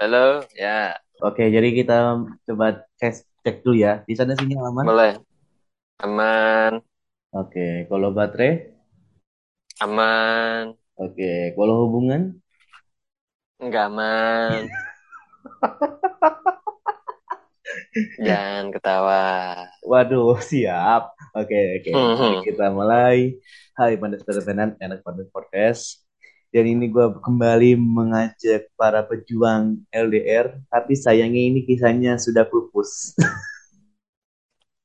Halo. Ya, Oke, jadi kita coba cek cek dulu ya. Di sana sini aman? boleh. Aman, Oke, kalau baterai? aman, Oke, kalau hubungan? enggak aman. Jangan ketawa. Waduh, siap. Oke, oke. Mari Hmm, kita mulai. Hai, Pandas Tenan, enak Pandas Podcast. Dan ini gue kembali mengajak para pejuang LDR, tapi sayangnya ini kisahnya sudah pupus.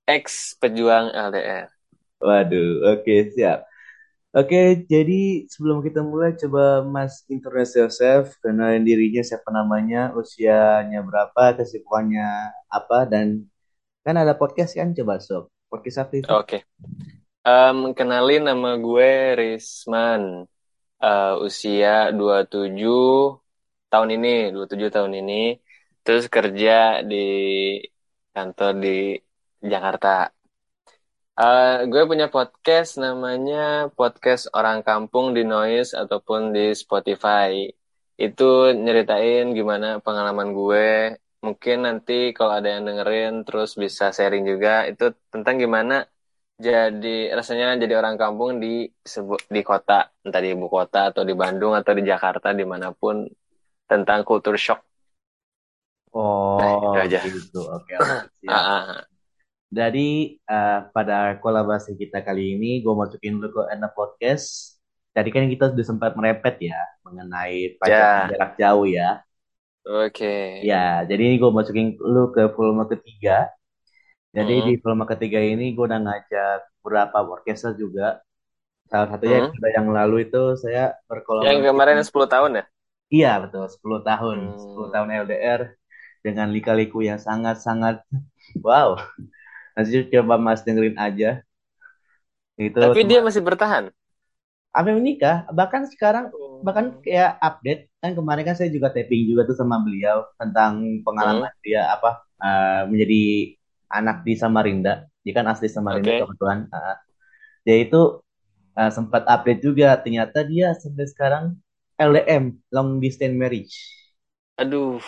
ex pejuang LDR. Waduh, oke, siap. Oke, jadi sebelum kita mulai, coba Mas introduce yourself, kenalin dirinya, siapa namanya, usianya berapa, kesibukannya apa, dan kan ada podcast kan, coba sok. Podcast apa itu? Oke. Em, kenalin nama gue Risman. Eh, usia 27 tahun ini, 27 tahun ini. Terus kerja di kantor di Jakarta. Eh, gue punya podcast namanya Podcast Orang Kampung di Noise ataupun di Spotify. Itu nyeritain gimana pengalaman gue. Mungkin nanti kalau ada yang dengerin terus bisa sharing juga. Itu tentang gimana jadi rasanya jadi orang kampung di sebu- di kota, entah di ibu kota atau di Bandung atau di Jakarta di mana pun tentang culture shock. Nah, Oh, itu aja. gitu. Oke, oke, Ah, siap. ah, ah. Jadi, eh, pada kolaborasi kita kali ini, gue masukin dulu ke Enak Podcast. Tadi kan kita sudah sempat merepet ya, mengenai pacaran Ya, jarak jauh ya. oke. Ya, jadi ini gue masukin lu ke volume ketiga. Jadi di Mm-mm. volume ketiga ini gue udah ngajak beberapa podcaster juga. Salah satunya Mm. episode yang lalu itu saya Yang berkolaborasi. kemarin 10 tahun ya? Iya betul, 10 tahun. 10 Hmm. tahun LDR dengan lika-liku yang sangat-sangat wow. Nanti coba Mas dengerin aja. Itu Tapi dia masih bertahan. sampai menikah. Bahkan sekarang bahkan Oh. kayak update kan kemarin kan saya juga taping juga tuh sama beliau tentang Hmm. pengalaman dia apa eh, menjadi anak di Samarinda. Dia kan asli Samarinda Oke. kebetulan. Eh, dia itu eh, sempat update juga ternyata dia sampai sekarang LDM long distance marriage. Aduh,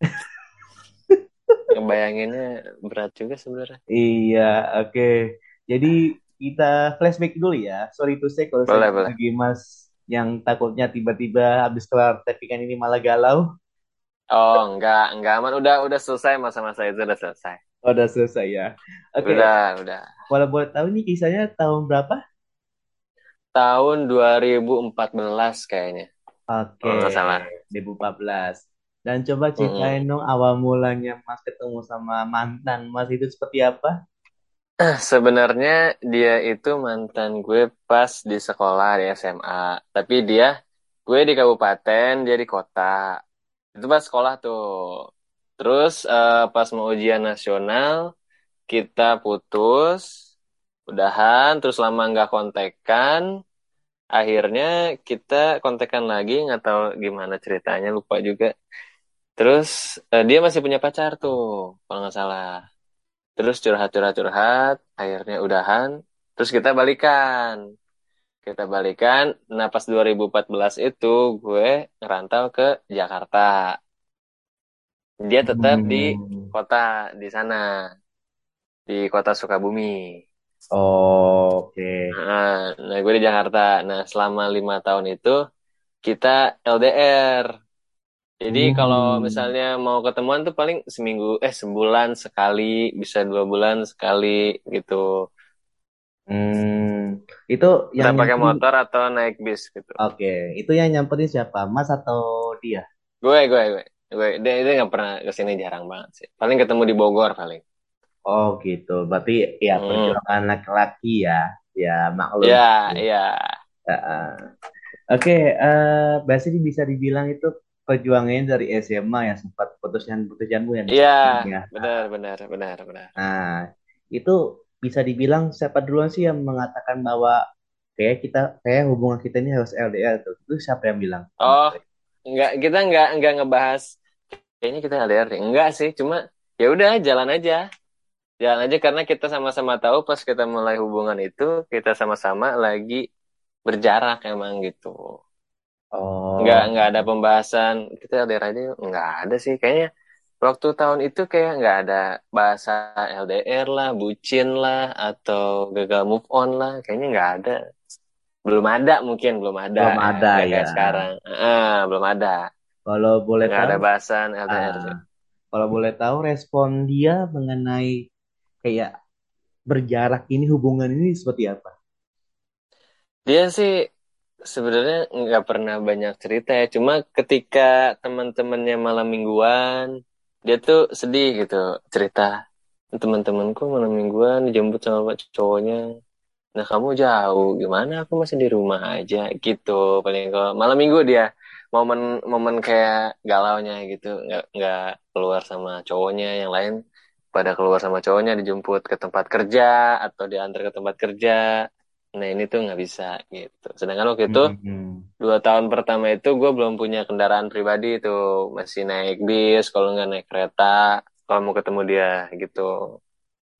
ngebayanginnya berat juga sebenarnya. Iya, oke. Jadi kita flashback dulu ya. Sorry to say kalau saya Boleh, boleh. bagi Mas yang takutnya tiba-tiba habis kelar tappingan ini malah galau. Oh, enggak, enggak aman. Udah, udah selesai masa-masa itu udah selesai. Oh, udah selesai ya. Oke, Udah, udah. kalau boleh tahu nih kisahnya tahun berapa? Tahun 2014 kayaknya, Oke, kalau nggak salah. 2014. Dan coba ceritain Mm-mm. dong awal mulanya Mas ketemu sama mantan Mas itu seperti apa? Sebenarnya dia itu mantan gue pas di sekolah di SMA. Tapi dia, gue di kabupaten, dia di kota. Itu pas sekolah tuh. Terus eh, pas mau ujian nasional, kita putus, udahan, terus lama nggak kontekan. Akhirnya kita kontekan lagi, nggak tahu gimana ceritanya, lupa juga. Terus eh, dia masih punya pacar tuh, kalau nggak salah. Terus curhat-curhat-curhat, akhirnya udahan. Terus kita balikan. Kita balikan. Nah, pas 2014 itu gue ngerantau ke Jakarta. Dia tetap di Hmm. kota di sana, di kota Sukabumi. Oh, oke. Nah, nah, gue di Jakarta. Nah, selama lima tahun itu kita LDR. Jadi kalau Hmm. misalnya mau ketemuan tuh paling seminggu, eh sebulan sekali, bisa dua bulan sekali gitu. Hmm. Itu yang Entah pakai motor atau naik bis gitu. oke. Itu yang nyamperin siapa? Mas atau dia? Gue, gue, gue. Gue, dia, dia nggak pernah ke sini jarang banget sih. Paling ketemu di Bogor paling. Oh gitu. Berarti ya Hmm. perjuangan laki-laki ya. Ya maklum. Ya, ya. Heeh. Oke, eh bisa dibilang itu perjuangannya dari SMA ya sempat putusnya putusnya ya di Iya, ya. benar, benar, benar, benar. Nah, itu bisa dibilang siapa duluan sih yang mengatakan bahwa kayak kita kayak hubungan kita ini harus LDR tuh. Itu siapa yang bilang? Oh, nggak, kita nggak, nggak ngebahas. Kayaknya kita LDR deh. Enggak sih, cuma ya udah jalan aja. Jalan aja karena kita sama-sama tahu pas kita mulai hubungan itu kita sama-sama lagi berjarak emang gitu. nggak Oh, nggak ada pembahasan. Kita LDR aja nggak ada sih. Kayaknya waktu tahun itu kayak nggak ada bahasa LDR lah bucin lah atau gagal move on lah. Kayaknya nggak ada. Belum ada mungkin belum ada. Belum ada nggak ya. sekarang. Ah belum ada Kalau boleh nggak tahu, ada bahasan LDR sih kalau boleh tahu respon dia mengenai kayak berjarak ini hubungan ini seperti apa? dia sih sebenarnya nggak pernah banyak cerita ya cuma ketika teman-temannya malam mingguan dia tuh sedih gitu cerita teman-temanku malam mingguan dijemput sama cowoknya Nah kamu jauh, gimana? Aku masih di rumah aja gitu. Paling kalau malam minggu dia momen momen kayak galaunya gitu, nggak nggak keluar sama cowoknya, yang lain pada keluar sama cowoknya dijemput ke tempat kerja atau diantar ke tempat kerja. Nah ini tuh nggak bisa gitu. Sedangkan waktu itu Hmm. dua tahun pertama itu gue belum punya kendaraan pribadi itu masih naik bis, kalau nggak naik kereta, kalau mau ketemu dia gitu.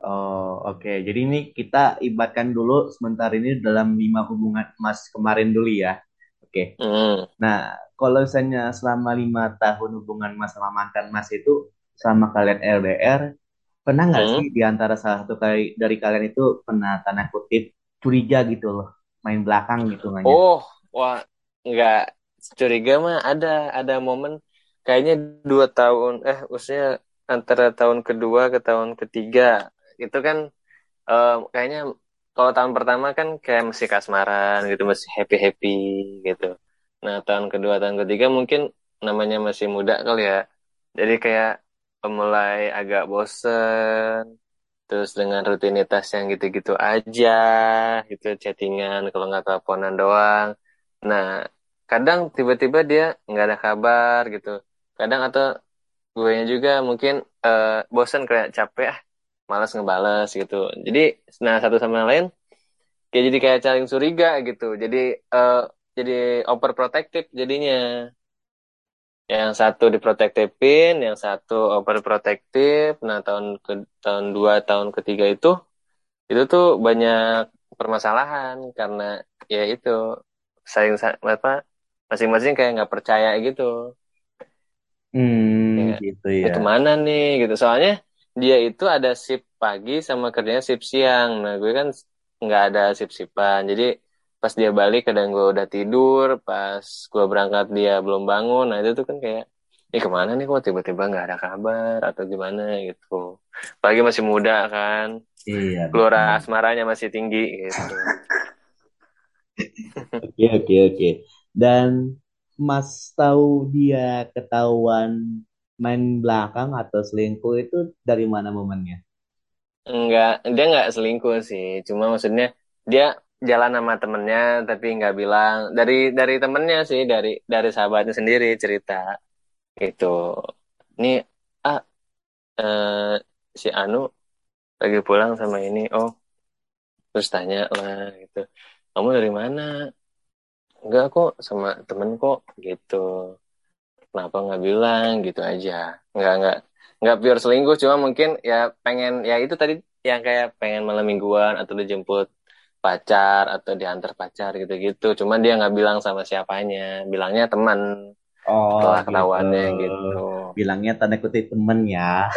Oh, oke. Jadi ini kita ibatkan dulu sebentar ini dalam lima hubungan Mas kemarin dulu ya. Oke. Hmm. Nah, kalau misalnya selama lima tahun hubungan Mas sama mantan Mas itu, selama kalian LDR, pernah nggak sih Hmm. di antara salah satu kali dari kalian itu pernah tanda kutip curiga gitu loh, main belakang gitu nggaknya? Oh, wah, nggak curiga mah ada ada momen kayaknya dua tahun eh usia antara tahun kedua ke tahun ketiga itu kan eh, kayaknya kalau tahun pertama kan kayak masih kasmaran gitu masih happy happy gitu. Nah tahun kedua tahun ketiga mungkin namanya masih muda kali ya, jadi kayak mulai agak bosen Terus dengan rutinitas yang gitu-gitu aja, gitu chattingan kalau nggak teleponan doang. Nah, kadang tiba-tiba dia nggak ada kabar gitu. Kadang atau gue juga mungkin eh, bosan kayak capek ah, malas ngebales gitu. Jadi, nah satu sama lain kayak jadi kayak saling curiga gitu. Jadi eh, jadi overprotective jadinya. Yang satu diprotektifin, yang satu overprotective. Nah, tahun ke tahun dua tahun ketiga itu itu tuh banyak permasalahan karena ya itu saling sa- apa masing-masing kayak nggak percaya gitu Hmm, kayak gitu ya. ke mana nih gitu soalnya dia itu ada shift pagi sama kerjanya shift siang. Nah gue kan nggak ada shift shiftan jadi pas dia balik kadang gue udah tidur pas gue berangkat dia belum bangun. Nah itu tuh kan kayak ini ke mana nih kok tiba-tiba nggak ada kabar atau gimana? Gitu. Pagi masih muda kan. Iya, keluar asmaranya masih tinggi gitu. Oke, oke, oke. Dan Mas tahu dia ketahuan main belakang atau selingkuh itu dari mana momennya? Enggak, dia nggak selingkuh sih. Cuma maksudnya dia jalan sama temennya tapi nggak bilang dari dari temennya sih dari dari sahabatnya sendiri cerita gitu. Ini ah eh, si Anu lagi pulang sama ini. Oh, terus tanya lah gitu. Kamu dari mana? Enggak kok sama temen kok gitu. Kenapa nggak bilang gitu aja? Nggak nggak nggak pure selingkuh. Cuma mungkin ya pengen ya itu tadi yang kayak pengen malam mingguan atau dijemput pacar atau diantar pacar gitu-gitu. Cuman dia nggak bilang sama siapanya, bilangnya teman Oh, setelah gitu. ketahuannya gitu. Bilangnya tanda kutip temen ya.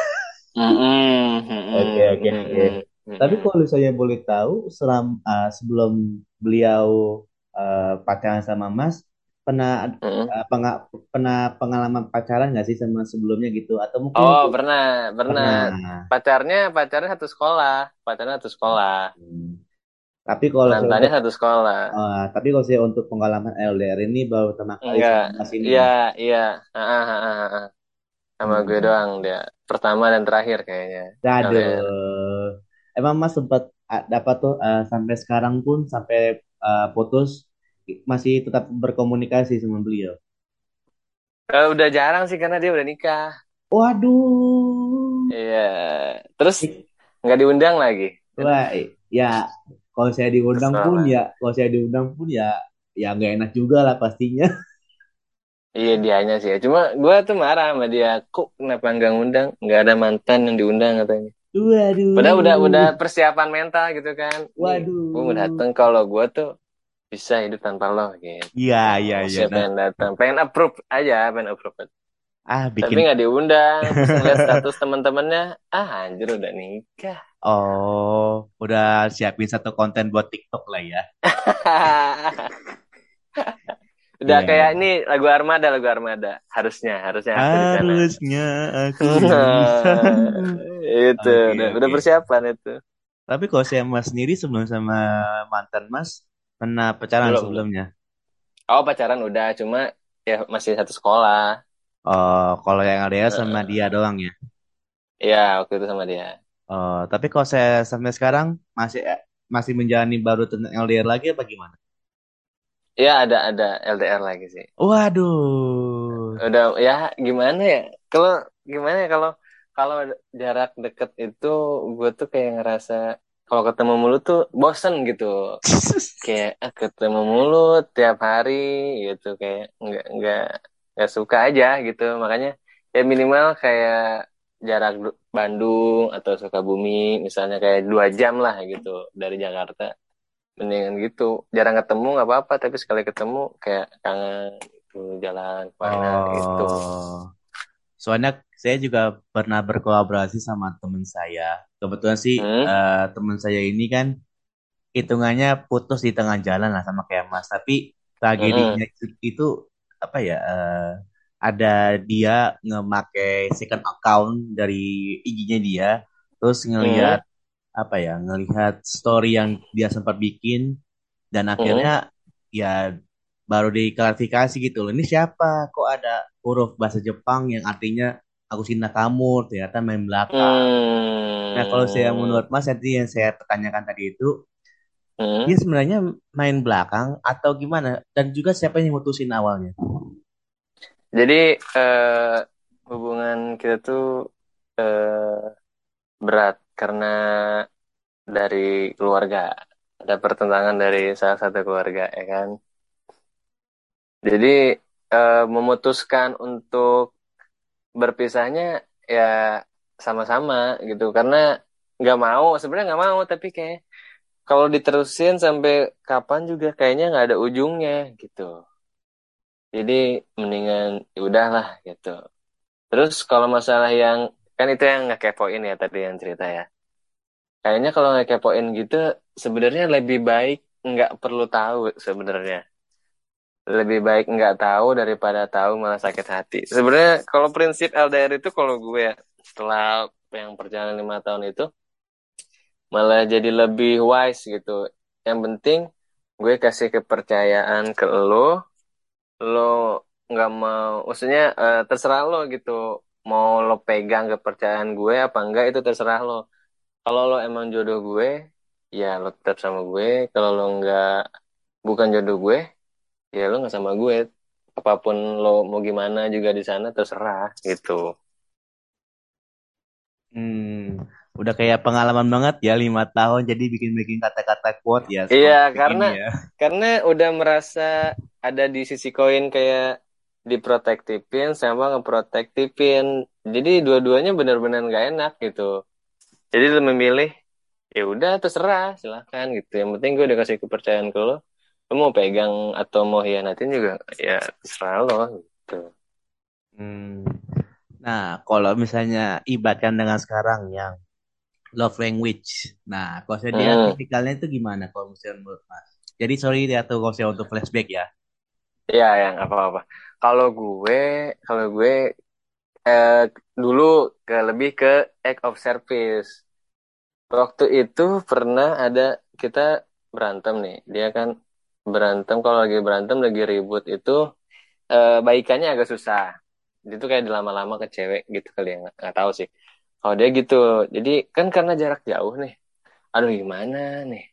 Oke, oke, oke. Tapi kalau saya boleh tahu, selam, ah, sebelum beliau eh, pacaran sama Mas, pernah mm-mm. apa nggak pernah pengalaman pacaran nggak sih sama sebelumnya gitu? Atau mungkin Oh itu pernah pernah pernah. pacarnya pacarnya satu sekolah pacarnya satu sekolah Hmm. Tapi kalau mantannya satu sekolah eh, tapi kalau saya untuk pengalaman LDR ini baru pertama kali iya iya ah. sama gue Hmm. doang dia pertama dan terakhir kayaknya LDR Aduh. Emang Mas sempat ah, dapat tuh eh, sampai sekarang pun sampai eh, putus masih tetap berkomunikasi sama beliau. Eh, udah jarang sih karena dia udah nikah Waduh. iya terus nggak diundang lagi Wah, ya kalau saya diundang kesel pun lah ya, kalau saya diundang pun ya, ya nggak enak juga lah pastinya. iya dianya sih cuma gue tuh marah sama dia kok kenapa nggak ngundang nggak ada mantan yang diundang katanya Padahal udah udah Waduh, persiapan mental gitu kan. Nih, gue mau waduh. dateng kalau gue tuh bisa hidup tanpa lo gitu. Iya, iya, iya. Saya Nah, pengen datang, pengen approve aja, pengen approve. ah Tapi bikin nggak diundang, ngeliat status teman-temannya, ah anjir udah nikah. oh, udah siapin satu konten buat TikTok lah ya. Udah Iya, iya. kayak ini lagu Armada, lagu Armada. Harusnya, harusnya aku. Harusnya aku itu, Oke, udah, udah oke. persiapan itu. Tapi kalau saya Mas sendiri sebelum sama mantan Mas pernah pacaran Belum, belum. sebelumnya. Oh pacaran udah, cuma ya masih satu sekolah. Oh, kalau yang LDR sama dia doang ya. Iya, waktu itu sama dia. Oh, tapi kalau saya sampai sekarang masih masih menjalani baru tentang LDR lagi apa gimana? Iya ada ada LDR lagi sih. Waduh. Udah ya gimana ya? Kalau gimana ya kalau kalau jarak deket itu gue tuh kayak ngerasa kalau ketemu mulu tuh bosen gitu. Kayak ah, ketemu mulu tiap hari gitu kayak nggak nggak nggak suka aja gitu. Makanya ya minimal kayak jarak du- Bandung atau Sukabumi misalnya kayak dua jam lah gitu dari Jakarta. Mendingan gitu. Jarang ketemu nggak apa-apa tapi sekali ketemu kayak kangen gitu jalan ke mana gitu. Oh. Soalnya saya juga pernah berkolaborasi sama teman saya. Kebetulan sih Hmm? eh, teman saya ini kan hitungannya putus di tengah jalan lah sama kayak Mas. Tapi Mm-mm. tragedinya itu, itu apa ya? eh, ada dia ngemakai second account dari IG-nya dia, terus ngelihat Mm-mm. apa ya? Ngelihat story yang dia sempat bikin dan akhirnya Mm-mm. ya baru diklarifikasi gitu loh. Ini siapa? Kok ada huruf bahasa Jepang yang artinya aku cinta kamu? Ternyata main belakang. Nah, kalau saya Hmm. menurut Mas tadi yang saya pertanyakan tadi itu, Hmm. dia sebenarnya main belakang atau gimana? Dan juga siapa yang mutusin awalnya? Jadi eh, hubungan kita tuh eh, berat karena dari keluarga. Ada pertentangan dari salah satu keluarga, ya kan? Jadi eh, memutuskan untuk berpisahnya ya sama-sama gitu. Karena nggak mau, sebenarnya nggak mau, tapi kayak kalau diterusin sampai kapan juga kayaknya nggak ada ujungnya gitu. Jadi mendingan ya udahlah gitu. Terus kalau masalah yang kan itu yang ngekepoin ya tadi yang cerita ya. Kayaknya kalau ngekepoin gitu sebenarnya lebih baik nggak perlu tahu sebenarnya. Lebih baik nggak tahu daripada tahu malah sakit hati. Sebenarnya kalau prinsip LDR itu kalau gue ya, setelah yang perjalanan lima tahun itu malah jadi lebih wise gitu. Yang penting gue kasih kepercayaan ke lo, lo nggak mau, maksudnya eh, terserah lo gitu. Mau lo pegang kepercayaan gue apa enggak itu terserah lo. Kalau lo emang jodoh gue, ya lo tetap sama gue. Kalau lo nggak bukan jodoh gue, ya lo nggak sama gue. Apa pun lo mau gimana juga di sana terserah gitu. Hmm, udah kayak pengalaman banget ya lima tahun jadi bikin-bikin kata-kata quote ya Iya, karena ya. karena udah merasa ada di sisi koin kayak diprotektifin sama ngeprotektifin. Jadi dua-duanya benar-benar nggak enak gitu. Jadi lo memilih ya udah terserah silahkan gitu. Yang penting gue udah kasih kepercayaan ke lo. Lo mau pegang atau mau hianatin juga ya terserah lo gitu. Hmm. Nah, kalau misalnya ibaratkan dengan sekarang yang love language. Nah, kalau saya dia Hmm. tipikalnya itu gimana kalau misalnya menurut Mas? Jadi sorry ya tuh kalau saya untuk flashback ya. Iya yang apa-apa. Kalau gue, kalau gue eh, dulu ke lebih ke act of service. Waktu itu pernah ada kita berantem nih. Dia kan berantem kalau lagi berantem lagi ribut itu eh, baikannya agak susah. Dia tuh kayak lama-lama ke cewek gitu kali ya nggak nggak tahu sih. Kalau dia gitu, jadi kan karena jarak jauh nih. Aduh gimana nih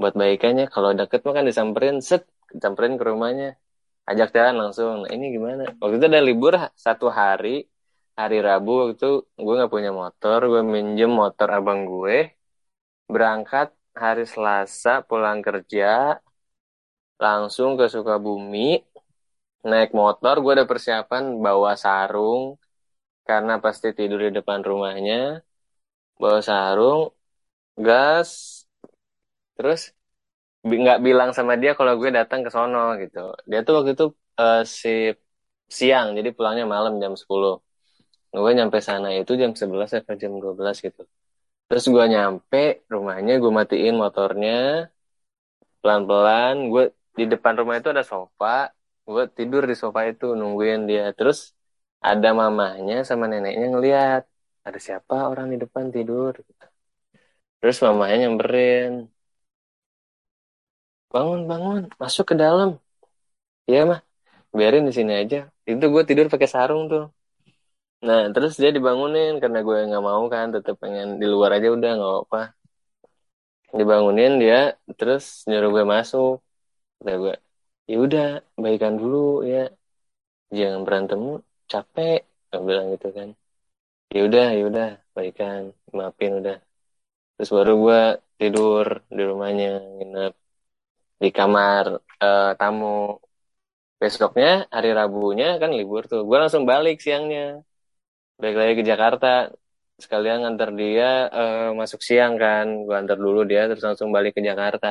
buat baikannya? Kalau deket mah kan disamperin set, disamperin ke rumahnya, ajak jalan langsung. Nah, ini gimana? Waktu itu ada libur satu hari, hari Rabu waktu itu gue nggak punya motor, gue minjem motor abang gue, berangkat hari Selasa pulang kerja, langsung ke Sukabumi, naik motor, gue ada persiapan bawa sarung, karena pasti tidur di depan rumahnya, bawa sarung, gas, terus nggak bilang sama dia kalau gue datang ke sono gitu. Dia tuh waktu itu uh, si siang jadi pulangnya malam jam 10 gue nyampe sana itu jam 11 atau jam 12 gitu. Terus gue nyampe rumahnya gue matiin motornya pelan-pelan gue di depan rumah itu ada sofa. Gue tidur di sofa itu nungguin dia. Terus ada mamahnya sama neneknya ngeliat ada siapa orang di depan tidur? Terus mamahnya nyamperin bangun bangun masuk ke dalam. Iya mah biarin di sini aja. Itu gue tidur pakai sarung tuh. Nah terus dia dibangunin karena gue nggak mau kan tetap pengen di luar aja udah nggak apa dibangunin dia terus nyuruh gue masuk kata gue ya udah baikan dulu ya. Jangan berantem capek gue bilang gitu kan. Ya udah ya udah baikan maafin udah. Terus baru gue tidur di rumahnya nginep di kamar uh, tamu. Besoknya hari Rabunya kan libur tuh. Gue langsung balik siangnya. Balik lagi ke Jakarta. Sekalian ngantar dia uh, masuk siang kan. Gue antar dulu dia terus langsung balik ke Jakarta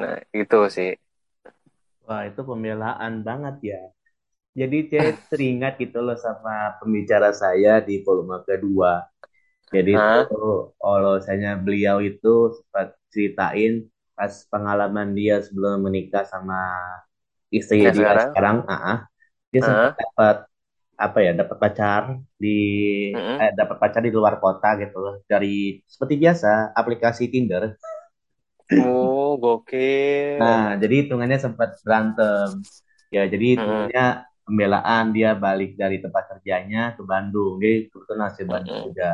nah itu sih. Wah itu pembelaan banget ya. Jadi saya teringat gitu loh sama pembicara saya di volume kedua. Jadi itu kalau saya beliau itu sempat ceritain pas pengalaman dia sebelum menikah sama istri Ya, dia sekarang? sekarang, ah, ah, dia sempat dapat apa ya dapat pacar di eh, dapat pacar di luar kota gitu loh. Dari seperti biasa aplikasi Tinder. Oh, gokil. Nah, jadi hitungannya sempat berantem. Ya, jadi hitungannya pembelaan dia balik dari tempat kerjanya ke Bandung. Dia kebetulan asli Bandung Mm-mm. juga.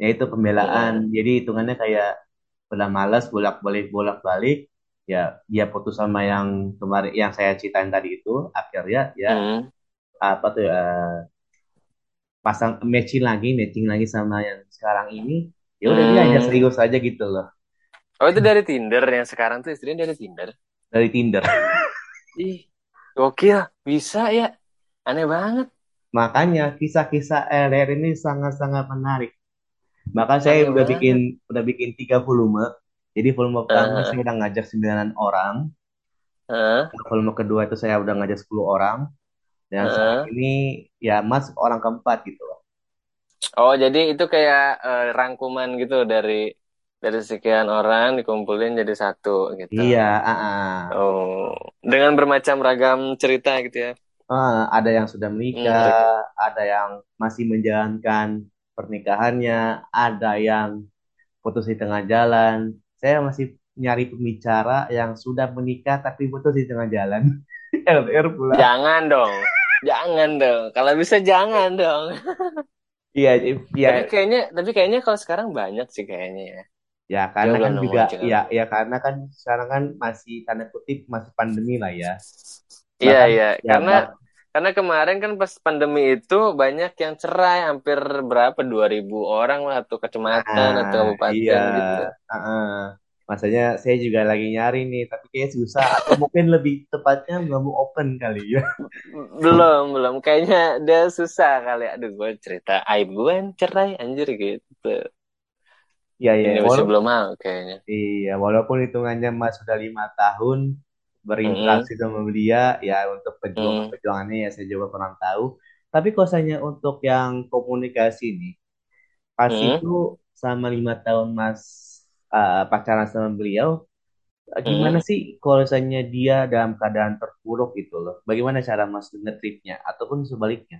Ya itu pembelaan. Mm-mm. Jadi hitungannya kayak udah malas bolak-balik bolak-balik ya dia putus sama yang kemarin yang saya ceritain tadi itu akhirnya ya Mm. apa tuh ya pasang matching lagi matching lagi sama yang sekarang ini ya udah dia hanya Mm. serius aja gitu loh Oh, itu dari Tinder yang sekarang tuh istrinya dari Tinder. dari Tinder Ih, gokil. Bisa ya. Aneh banget. makanya kisah-kisah LR ini sangat-sangat menarik maka saya Aneh udah banget. bikin udah bikin tiga volume jadi volume pertama Uh, saya udah ngajak sembilanan orang uh, volume kedua itu saya udah ngajak 10 orang dan uh. saat ini ya mas orang keempat gitu loh Oh, jadi itu kayak uh, rangkuman gitu dari dari sekian orang dikumpulin jadi satu gitu. iya ah, ah. Oh, dengan bermacam ragam cerita gitu ya. Ah, ada yang sudah menikah Hmm. ada yang masih menjalankan pernikahannya ada yang putus di tengah jalan saya masih nyari pembicara yang sudah menikah tapi putus di tengah jalan LDR pula Jangan dong. Jangan dong. Kalau bisa jangan dong. iya iya Tapi kayaknya tapi kayaknya kalau sekarang banyak sih kayaknya ya. Ya karena Dia kan belum juga nemu ya ya karena kan sekarang kan masih tanda kutip masih pandemi lah ya Iya iya, ya karena bah- karena kemarin kan pas pandemi itu banyak yang cerai hampir berapa 2000 orang lah atau kecamatan nah, atau kabupaten iya gitu. Heeh. Masanya saya juga lagi nyari nih tapi kayak susah atau mungkin lebih tepatnya mau open kali ya Belum, belum. Kayaknya dia susah kali. Aduh, gue cerita aib gue cerai anjir gitu. Iya iya Ini masih Wala- belum mau kayaknya. iya walaupun hitungannya mas sudah lima tahun berinteraksi sama dia ya untuk perjuangan Hmm. perjuangannya ya saya juga kurang tahu tapi kosanya untuk yang komunikasi nih pas Hmm. itu sama lima tahun mas uh, pacaran sama beliau gimana Hmm. sih kalau misalnya dia dalam keadaan terpuruk gitu loh bagaimana cara mas nge-treatnya ataupun sebaliknya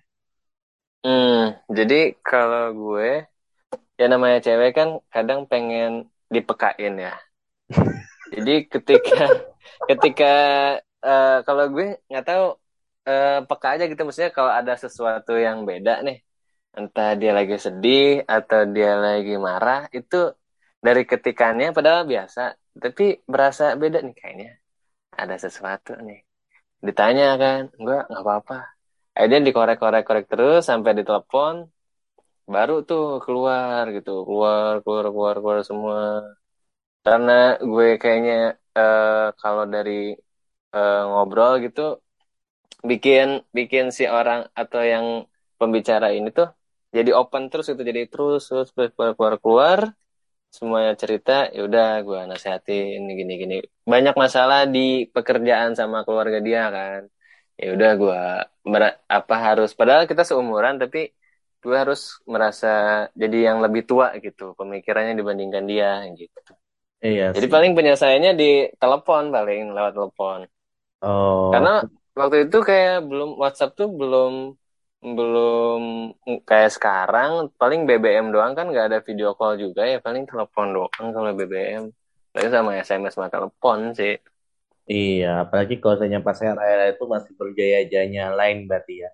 Hmm, jadi kalau gue, ya namanya cewek kan kadang pengen dipekain ya. Jadi ketika ketika eh, kalau gue nggak tahu eh, peka aja gitu maksudnya kalau ada sesuatu yang beda nih, entah dia lagi sedih atau dia lagi marah, itu dari ketikannya padahal biasa, tapi berasa beda nih kayaknya. Ada sesuatu nih. Ditanya kan, enggak, nggak apa-apa. Akhirnya dikorek-korek-korek terus sampai ditelepon, baru tuh keluar gitu, keluar, keluar, keluar, keluar semua. Karena gue kayaknya eh, kalau dari eh, ngobrol gitu, bikin bikin si orang atau yang pembicara ini tuh jadi open terus gitu, jadi terus terus keluar keluar keluar. Semuanya cerita ya udah gue nasehatin gini gini. Banyak masalah di pekerjaan sama keluarga dia kan. Ya udah gue apa harus padahal kita seumuran tapi gue harus merasa jadi yang lebih tua gitu pemikirannya dibandingkan dia gitu iya jadi sih. paling penyelesaiannya di telepon paling lewat telepon karena Oh, waktu itu kayak belum WhatsApp tuh belum belum kayak sekarang paling BBM doang kan nggak ada video call juga ya paling telepon doang kalau BBM paling sama SMS sama telepon sih iya. Apalagi kalau misalnya pas era-era itu masih berjaya-jayanya lain berarti ya.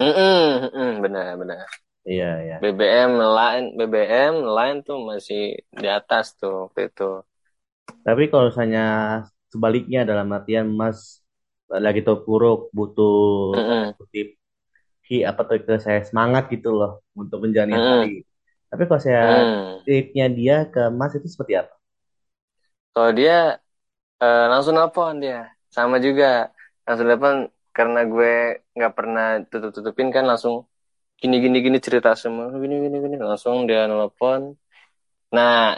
Mm-mm, benar benar Iya, iya. BBM lain BBM lain tuh masih di atas tuh waktu itu Tapi kalau misalnya sebaliknya dalam artian Mas lagi terpuruk butuh Mm-mm, kutip hi apa tuh ke saya semangat gitu loh untuk menjalani hari. mm-mm, Tapi kalau saya mm. tipnya dia ke Mas itu seperti apa? kalau dia eh, langsung nelpon dia sama juga langsung nelpon karena gue nggak pernah tutup tutupin kan langsung gini gini gini cerita semua. Gini gini gini langsung dia nelpon. Nah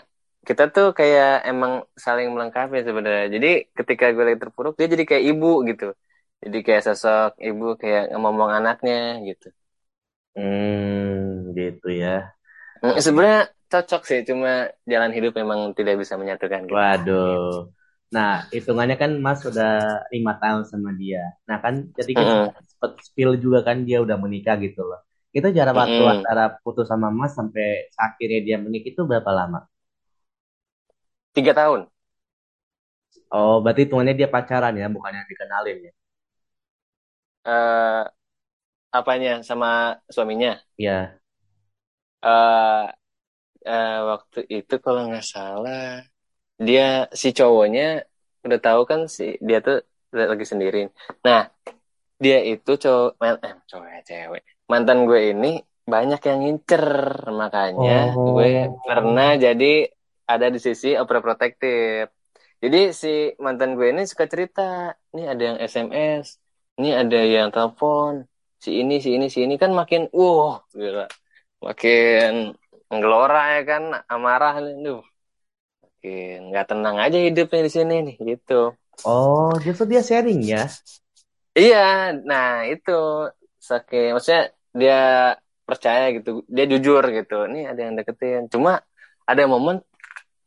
kita tuh kayak emang saling melengkapi sebenarnya. Jadi ketika gue lagi terpuruk dia jadi kayak ibu gitu. Jadi kayak sosok ibu kayak ngomong anaknya gitu. Hmm, gitu ya. Mm, sebenarnya cocok sih cuma jalan hidup memang tidak bisa menyatukan kita. Waduh. Nah, hitungannya kan Mas sudah lima tahun sama dia. Nah, kan jadi kan Mm-mm, sempat spill juga kan dia udah menikah gitu loh. Itu jarak waktu mm-mm. antara putus sama Mas sampai akhirnya dia menikah itu berapa lama? tiga tahun Oh, berarti hitungannya dia pacaran ya, bukannya dikenalin ya? eh apanya sama suaminya Ya. eh eh, waktu itu kalau nggak salah dia si cowoknya udah tahu kan si dia tuh lagi sendiri. Nah dia itu cowok man- eh, cowok cewek mantan gue ini banyak yang ngincer makanya gue pernah Oh. jadi ada di sisi overprotective. Jadi si mantan gue ini suka cerita, nih ada yang SMS, ini ada yang telepon, si ini si ini si ini kan makin, uh, gila, makin ngelora ya kan, amarah nih, duh, nggak tenang aja hidupnya di sini nih, gitu. Oh, justru dia sharing ya? Iya, nah itu saking maksudnya dia percaya gitu, dia jujur gitu. Nih ada yang deketin. Cuma ada momen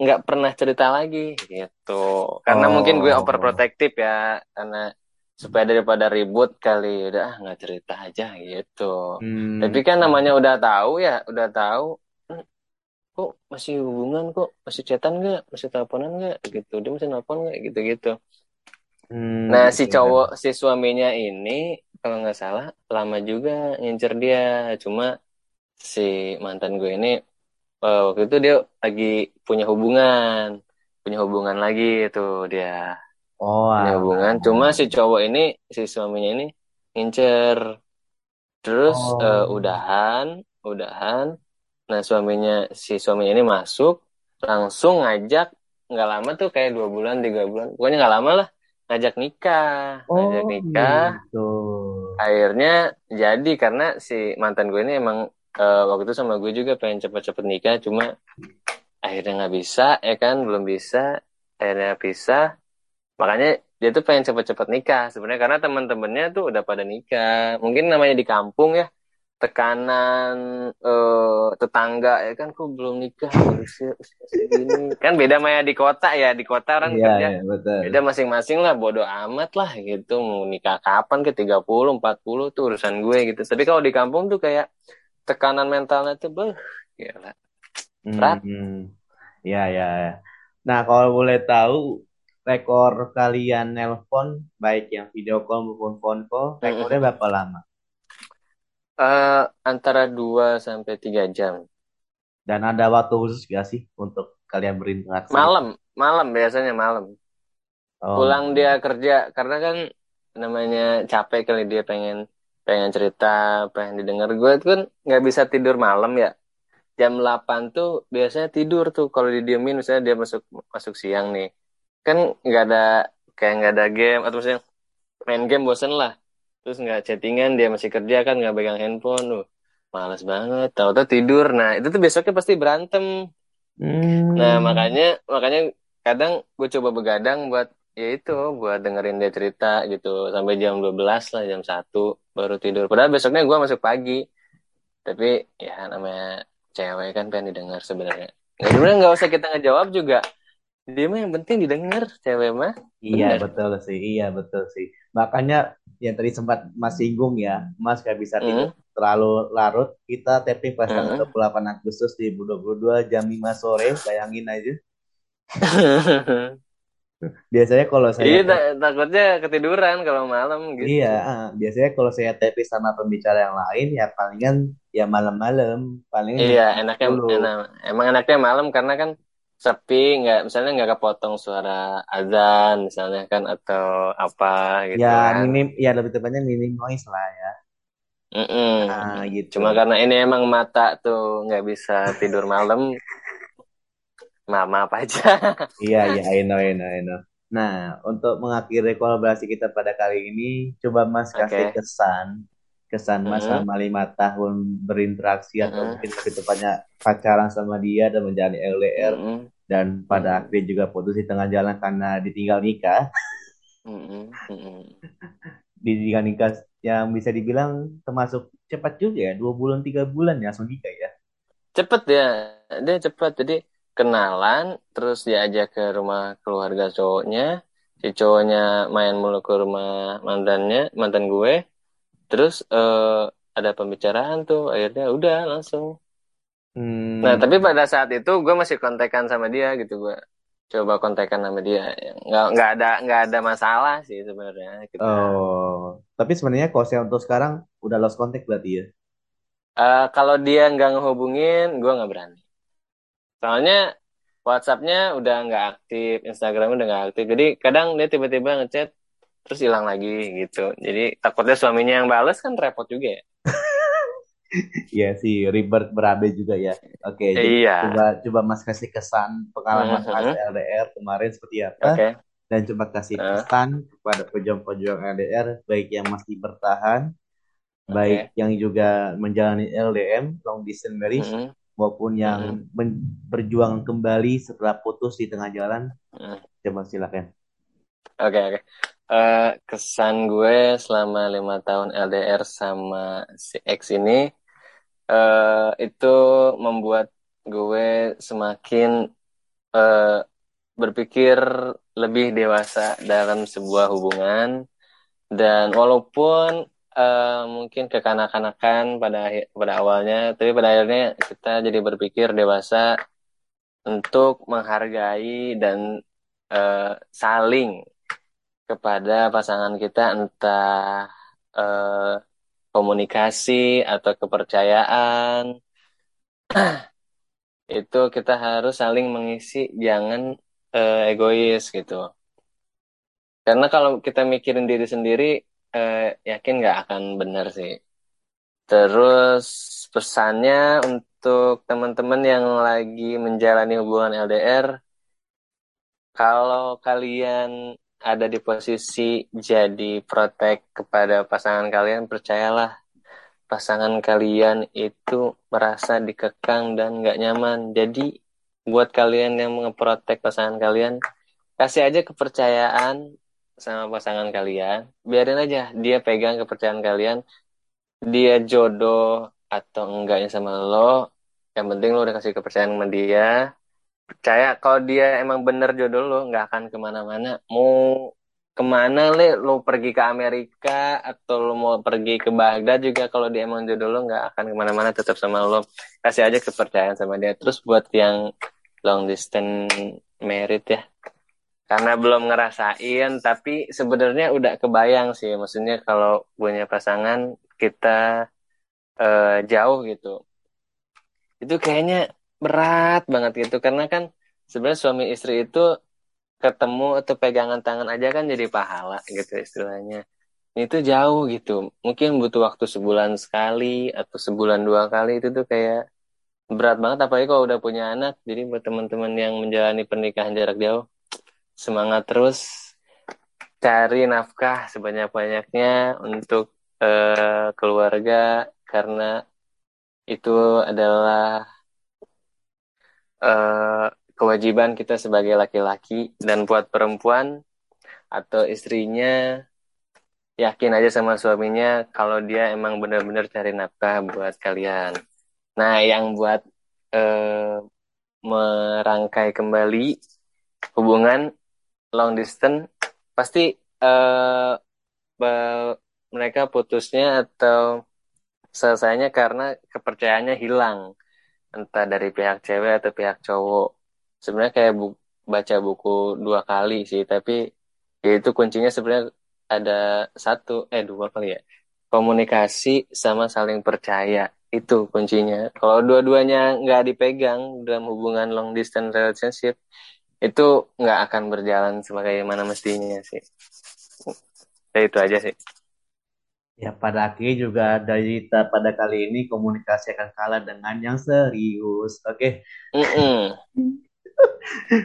nggak pernah cerita lagi gitu. Karena mungkin gue Oh. overprotective ya, karena supaya daripada ribut kali udah ah, nggak cerita aja gitu. Tapi Hmm. kan namanya udah tahu ya, udah tahu. "Hmm, Kok masih hubungan kok, masih chatan nggak, masih teleponan nggak gitu, dia masih nelpon nggak gitu-gitu. Hmm, Nah, si iya. cowok, si suaminya ini, kalau nggak salah, lama juga ngincer dia. Cuma si mantan gue ini, eh, waktu itu dia lagi punya hubungan. Punya hubungan lagi itu dia. Oh, Punya hubungan. Cuma alah. si cowok ini, si suaminya ini, ngincer. Terus eh, Oh. udahan, udahan. Nah, suaminya, si suaminya ini masuk, langsung ngajak, nggak lama tuh kayak dua bulan, tiga bulan. Pokoknya nggak lama lah ngajak nikah, ngajak Oh, nikah, gitu. akhirnya jadi karena si mantan gue ini emang eh, waktu itu sama gue juga pengen cepet-cepet nikah cuma akhirnya nggak bisa ya kan belum bisa akhirnya pisah makanya dia tuh pengen cepet-cepet nikah sebenarnya karena teman-temannya tuh udah pada nikah mungkin namanya di kampung ya tekanan eh, tetangga ya kan kok belum nikah usia, usia segini. Kan beda sama ya di kota ya di kota orang Iya, kerja. iya, betul. beda masing-masing lah bodoh amat lah gitu. Mau nikah kapan ke 30 40 tuh urusan gue gitu. Tapi kalau di kampung tuh kayak tekanan mentalnya tuh beh gila. Berat. Hmm, ya, ya. Nah, kalau boleh tahu, rekor kalian nelpon, baik yang video call maupun phone call, rekornya berapa lama? Eh, antara 2 sampai 3 jam. Dan ada waktu khusus gak sih untuk kalian berinteraksi? Malam malam biasanya malam. Oh, pulang dia kerja karena kan namanya capek kali dia pengen pengen cerita pengen didengar. Gue tuh kan nggak bisa tidur malam ya. Jam 8 tuh biasanya tidur tuh kalau didiemin. Misalnya dia masuk masuk siang nih. Kan nggak ada kayak nggak ada game atau misalnya main game bosen lah terus nggak chattingan dia masih kerja kan nggak pegang handphone tuh malas banget tahu-tahu tidur nah itu tuh besoknya pasti berantem Nah, Hmm, makanya makanya kadang gue coba begadang buat ya itu buat dengerin dia cerita gitu sampai jam 12 lah jam satu baru tidur. Padahal besoknya gue masuk pagi. Tapi ya namanya cewek kan pengen didengar sebenarnya. Nggak sebenarnya nggak usah kita ngejawab juga. Dia mah yang penting didengar cewek mah. iya Bener. betul sih, iya betul sih. Makanya yang tadi sempat Mas singgung ya, Mas gak bisa tidur Mm, terlalu larut. Kita taping pas tanggal mm. 28 Agustus di 2022 jam 5 sore, bayangin aja. Biasanya kalau saya Iya ta- takutnya ketiduran kalau malam Iya, gitu. ah, biasanya kalau saya taping sama pembicara yang lain ya palingan ya malam-malam, palingan jam Iya, 10. enaknya enak. Emang enaknya malam karena kan sepi, nggak misalnya nggak kepotong suara azan misalnya kan atau apa Ya gitu kan. minim, ya lebih tepatnya minim noise lah ya. Ah Mm-mm. gitu. Cuma karena ini emang mata tuh nggak bisa tidur malam, maaf maaf aja. Iya, iya, I know, I know, I know. Nah, untuk mengakhiri kolaborasi kita pada kali ini, coba Mas kasih Oke. kesan, kesan Mas Mm-mm. sama lima tahun berinteraksi atau Mm-mm. mungkin lebih tepatnya pacaran sama dia dan menjalani LDR Mm-mm. dan pada Mm-mm. akhirnya juga putus di tengah jalan karena ditinggal nikah. Ditinggal nikah yang bisa dibilang termasuk cepat juga ya, dua bulan tiga bulan ya langsung nikah ya. Cepet ya, dia cepet. Jadi kenalan, terus diajak ke rumah keluarga cowoknya, si cowoknya main mulu ke rumah mantannya, mantan gue, terus eh, ada pembicaraan tuh, akhirnya udah langsung. Nah, Hmm, tapi pada saat itu gue masih kontekan sama dia gitu, gue coba kontekan sama dia. Nggak nggak ada nggak ada masalah sih sebenarnya kita. oh, tapi sebenarnya saya untuk sekarang udah lost contact berarti ya. Eh, kalau dia nggak ngehubungin, gue nggak berani. Soalnya WhatsApp-nya udah nggak aktif, Instagram-nya udah nggak aktif. Jadi kadang dia tiba-tiba ngechat terus hilang lagi gitu. Jadi takutnya suaminya yang bales kan repot juga ya. Iya sih, ribet berabe juga ya. Oke, jadi Iya. coba coba Mas kasih kesan pengalaman Mas Mhm. LDR kemarin seperti apa Oke. dan coba kasih Nah, pesan kepada pejuang-pejuang LDR baik yang masih bertahan, baik Oke. yang juga menjalani LDM long distance marriage Mhm. maupun yang Mhm. men- berjuang kembali setelah putus di tengah jalan. Mhm. Coba silakan. Oke, oke. Eh, kesan gue selama lima tahun LDR sama si X ini eh, itu membuat gue semakin eh, berpikir lebih dewasa dalam sebuah hubungan. Dan walaupun eh, mungkin kekanak-kanakan pada akhir- pada awalnya, tapi pada akhirnya kita jadi berpikir dewasa untuk menghargai dan eh, saling kepada pasangan kita entah eh, komunikasi atau kepercayaan. Itu kita harus saling mengisi jangan eh, egois gitu. Karena kalau kita mikirin diri sendiri eh, yakin nggak akan benar sih. Terus pesannya untuk teman-teman yang lagi menjalani hubungan LDR kalau kalian ada di posisi jadi protek kepada pasangan kalian percayalah pasangan kalian itu merasa dikekang dan nggak nyaman. Jadi buat kalian yang ngeprotek pasangan kalian, kasih aja kepercayaan sama pasangan kalian. Biarin aja dia pegang kepercayaan kalian. Dia jodoh atau enggaknya sama lo. Yang penting lo udah kasih kepercayaan sama dia. Percaya kalau dia emang bener jodoh lo, nggak akan ke mana-mana. Mau ke mana le? Lo pergi ke Amerika atau lo mau pergi ke Baghdad juga kalau dia emang jodoh lo nggak akan ke mana-mana tetap sama lo. Kasih aja kepercayaan sama dia. Terus buat yang long distance married ya. Karena belum ngerasain tapi sebenarnya udah kebayang sih. Maksudnya kalau punya pasangan kita eh, jauh gitu. Itu kayaknya berat banget gitu karena kan sebenarnya suami istri itu ketemu atau pegangan tangan aja kan jadi pahala gitu istilahnya. Itu jauh gitu. Mungkin butuh waktu sebulan sekali atau sebulan dua kali itu tuh kayak berat banget apalagi kalau udah punya anak. Jadi buat teman-teman yang menjalani pernikahan jarak jauh, semangat terus cari nafkah sebanyak-banyaknya untuk eh, keluarga karena itu adalah uh, kewajiban kita sebagai laki-laki dan buat perempuan atau istrinya yakin aja sama suaminya kalau dia emang benar-benar cari nafkah buat kalian. Nah, yang buat uh, merangkai kembali hubungan long distance pasti uh, mereka putusnya atau selesainya karena kepercayaannya hilang entah dari pihak cewek atau pihak cowok. Sebenarnya kayak bu baca buku dua kali sih tapi ya itu kuncinya sebenarnya ada satu eh dua kali ya. Komunikasi sama saling percaya itu kuncinya. Kalau dua-duanya nggak dipegang dalam hubungan long distance relationship itu nggak akan berjalan sebagaimana mestinya sih. Ya itu aja sih Ya pada akhirnya juga dari kita pada kali ini komunikasi akan kalah dengan yang serius. Oke. Okay? Mm -mm.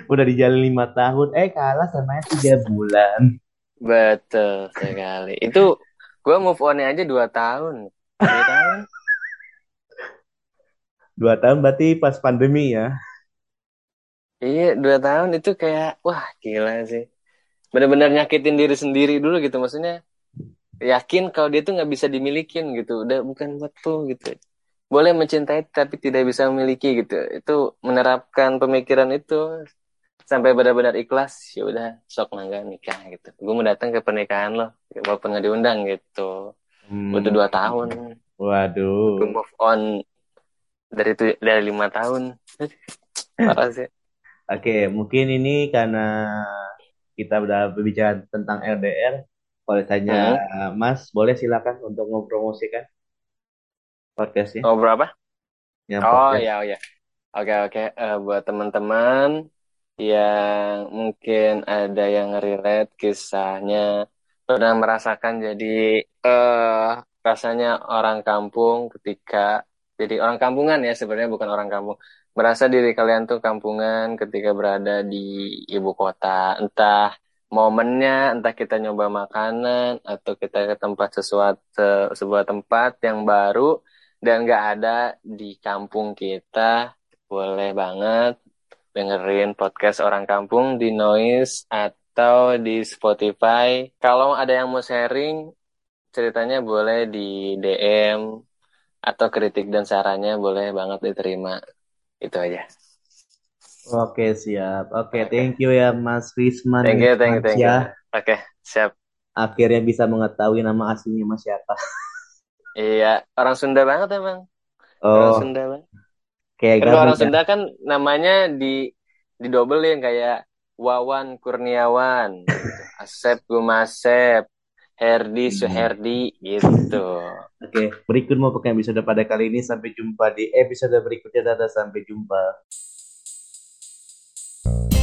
Udah dijalin lima tahun, eh kalah sama tiga bulan. Betul sekali. Itu gue move on aja dua tahun. Dua tahun. dua tahun berarti pas pandemi ya? Iya, dua tahun itu kayak, wah gila sih. Bener-bener nyakitin diri sendiri dulu gitu. Maksudnya, yakin kalau dia tuh nggak bisa dimilikin gitu. Udah bukan buat tuh gitu. Boleh mencintai tapi tidak bisa memiliki gitu. Itu menerapkan pemikiran itu sampai benar-benar ikhlas ya udah sok nangga nikah gitu. Gue mau datang ke pernikahan lo walaupun nggak diundang gitu. Hmm. butuh dua tahun. Waduh. Gue move on dari itu dari lima tahun. Parah sih. Oke mungkin ini karena kita udah berbicara tentang LDR kalau tanya hmm. Mas, boleh silakan untuk mempromosikan podcastnya. Oh berapa? Yang oh ya, oh ya. Oke oke. Uh, buat teman-teman yang mungkin ada yang relate kisahnya pernah merasakan jadi uh, rasanya orang kampung ketika jadi orang kampungan ya sebenarnya bukan orang kampung merasa diri kalian tuh kampungan ketika berada di ibu kota entah momennya entah kita nyoba makanan atau kita ke tempat sesuatu sebuah tempat yang baru dan nggak ada di kampung kita boleh banget dengerin podcast orang kampung di Noise atau di Spotify. Kalau ada yang mau sharing ceritanya boleh di DM atau kritik dan sarannya boleh banget diterima. Itu aja Oke siap. Oke thank you ya Mas Wisman. Thank you thank you thank you. Oke siap. Akhirnya bisa mengetahui nama aslinya Mas siapa. Iya orang Sunda banget emang. Oh. Orang Sunda banget. Kayak kan orang ya? Sunda kan namanya di di dobelin kayak Wawan Kurniawan, Asep Gumasep, Herdi Suherdi gitu. Oke, berikut mau pakai episode pada kali ini. Sampai jumpa di episode berikutnya. Dadah, sampai jumpa. Uh.